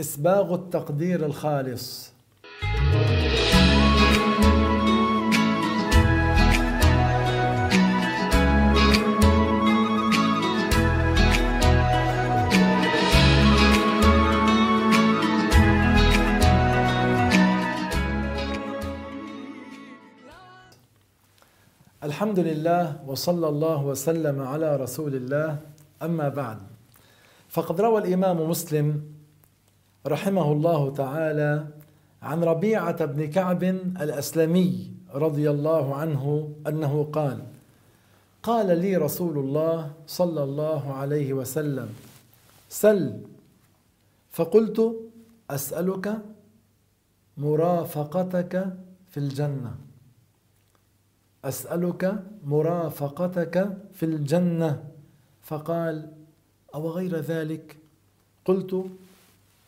إسباغ التقدير الخالص. الحمد لله وصلى الله وسلم على رسول الله. أما بعد فقد روى الإمام مسلم رحمه الله تعالى عن ربيعة بن كعب الأسلمي رضي الله عنه أنه قال قال لي رسول الله صلى الله عليه وسلم سل فقلت أسألك مرافقتك في الجنة أسألك مرافقتك في الجنة فقال أو غير ذلك؟ قلت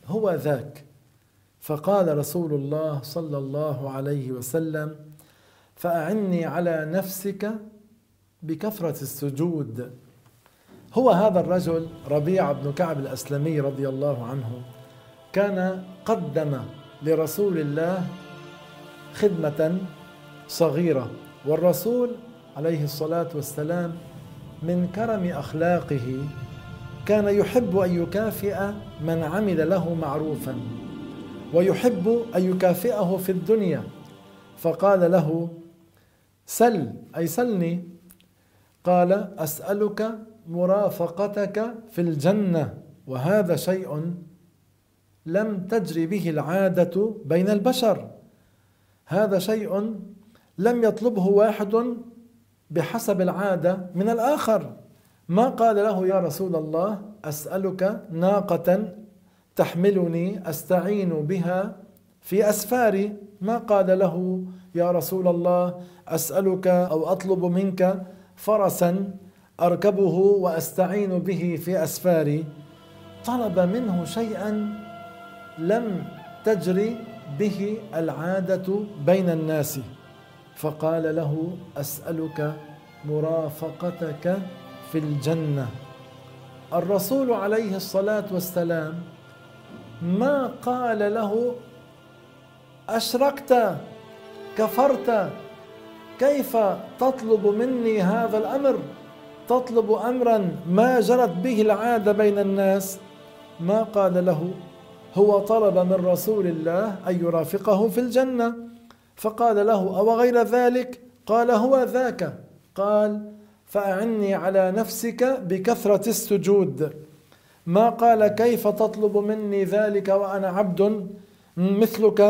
هو ذاك. فقال رسول الله صلى الله عليه وسلم فأعني على نفسك بكثرة السجود. هو هذا الرجل ربيع بن كعب الأسلمي رضي الله عنه كان قدم لرسول الله خدمة صغيرة والرسول عليه الصلاة والسلام من كرم أخلاقه كان يحب أن يكافئ من عمل له معروفا ويحب أن يكافئه في الدنيا. فقال له سل أي سلني. قال أسألك مرافقتك في الجنة وهذا شيء لم تجري به العادة بين البشر. هذا شيء لم يطلبه واحد بحسب العادة من الآخر. ما قال له يا رسول الله؟ أسألك ناقة تحملني أستعين بها في أسفاري. ما قال له يا رسول الله؟ أسألك أو أطلب منك فرسا أركبه وأستعين به في أسفاري. طلب منه شيئا لم تجري به العادة بين الناس. فقال له أسألك مرافقتك في الجنة. الرسول عليه الصلاة والسلام ما قال له أشركت كفرت كيف تطلب مني هذا الأمر؟ تطلب امرا ما جرت به العادة بين الناس. ما قال له هو طلب من رسول الله أن يرافقه في الجنة. فقال له أو غير ذلك؟ قال هو ذاك. قال فأعني على نفسك بكثرة السجود. ما قال كيف تطلب مني ذلك وأنا عبد؟ مثلك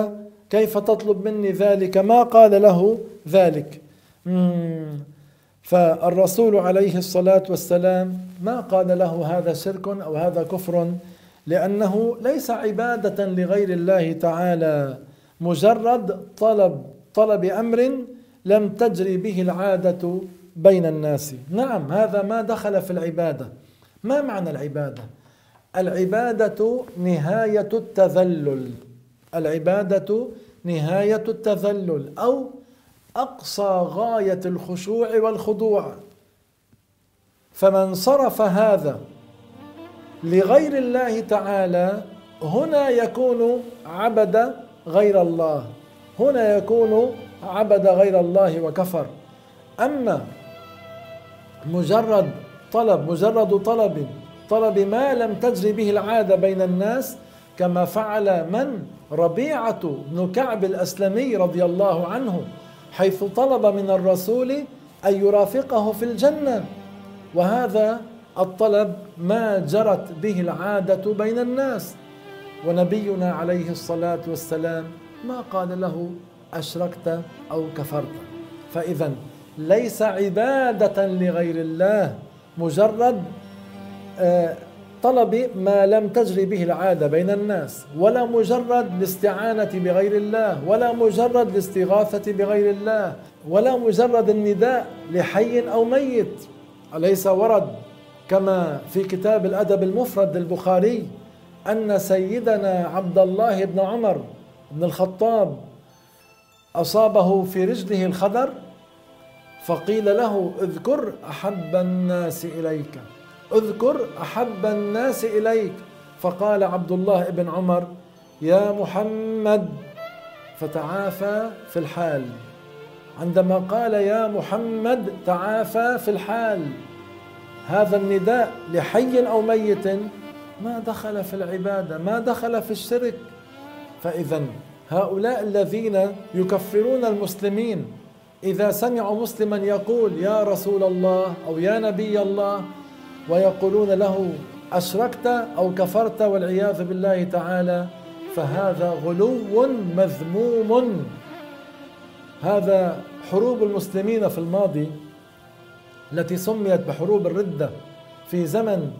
كيف تطلب مني ذلك؟ ما قال له ذلك. فالرسول عليه الصلاة والسلام ما قال له هذا شرك أو هذا كفر؟ لأنه ليس عبادة لغير الله تعالى مجرد طلب طلب أمر لم تجري به العادة بين الناس. نعم هذا ما دخل في العبادة. ما معنى العبادة؟ العبادة نهاية التذلل. العبادة نهاية التذلل أو أقصى غاية الخشوع والخضوع. فمن صرف هذا لغير الله تعالى هنا يكون عبد غير الله. هنا يكون عبد غير الله وكفر. أما مجرد طلب مجرد طلب طلب ما لم تجري به العادة بين الناس كما فعل من؟ ربيعة بن كعب الأسلمي رضي الله عنه حيث طلب من الرسول أن يرافقه في الجنة. وهذا الطلب ما جرت به العادة بين الناس. ونبينا عليه الصلاة والسلام ما قال له أشركت أو كفرت؟ فاذا ليس عبادة لغير الله مجرد طلب ما لم تجري به العادة بين الناس ولا مجرد الاستعانة بغير الله ولا مجرد الاستغاثة بغير الله ولا مجرد النداء لحي أو ميت. أليس ورد كما في كتاب الأدب المفرد للبخاري أن سيدنا عبد الله بن عمر بن الخطاب أصابه في رجله الخدر؟ فقيل له اذكر أحب الناس إليك. اذكر أحب الناس إليك. فقال عبد الله بن عمر يا محمد فتعافى في الحال. عندما قال يا محمد تعافى في الحال. هذا النداء لحي أو ميت ما دخل في العبادة ما دخل في الشرك. فاذا هؤلاء الذين يكفرون المسلمين إذا سمعوا مسلما يقول يا رسول الله أو يا نبي الله ويقولون له أشركت أو كفرت والعياذ بالله تعالى فهذا غلو مذموم. هذا حروب المسلمين في الماضي التي سميت بحروب الردة في زمن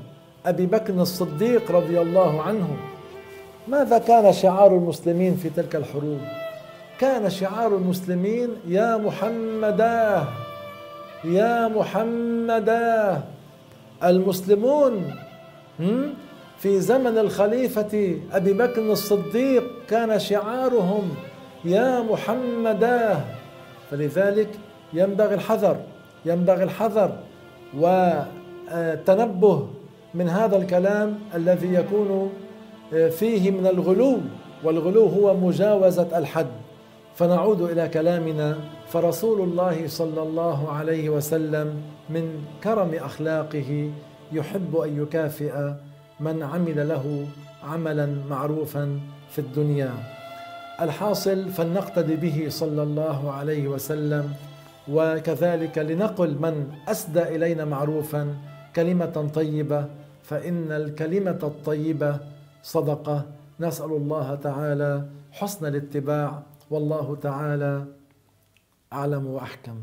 أبي بكر الصديق رضي الله عنه. ماذا كان شعار المسلمين في تلك الحروب؟ كان شعار المسلمين يا محمداه يا محمداه المسلمون في زمن الخليفة أبي بكر الصديق كان شعارهم يا محمداه فلذلك ينبغي الحذر ينبغي الحذر والتنبه من هذا الكلام الذي يكون فيه من الغلو والغلو هو مجاوزة الحد. فنعود إلى كلامنا. فرسول الله صلى الله عليه وسلم من كرم أخلاقه يحب أن يكافئ من عمل له عملا معروفا في الدنيا. الحاصل فلنقتدي به صلى الله عليه وسلم وكذلك لنقل من أسدى إلينا معروفا كلمة طيبة فإن الكلمة الطيبة صدقة. نسأل الله تعالى حسن الاتباع والله تعالى أعلم وأحكم.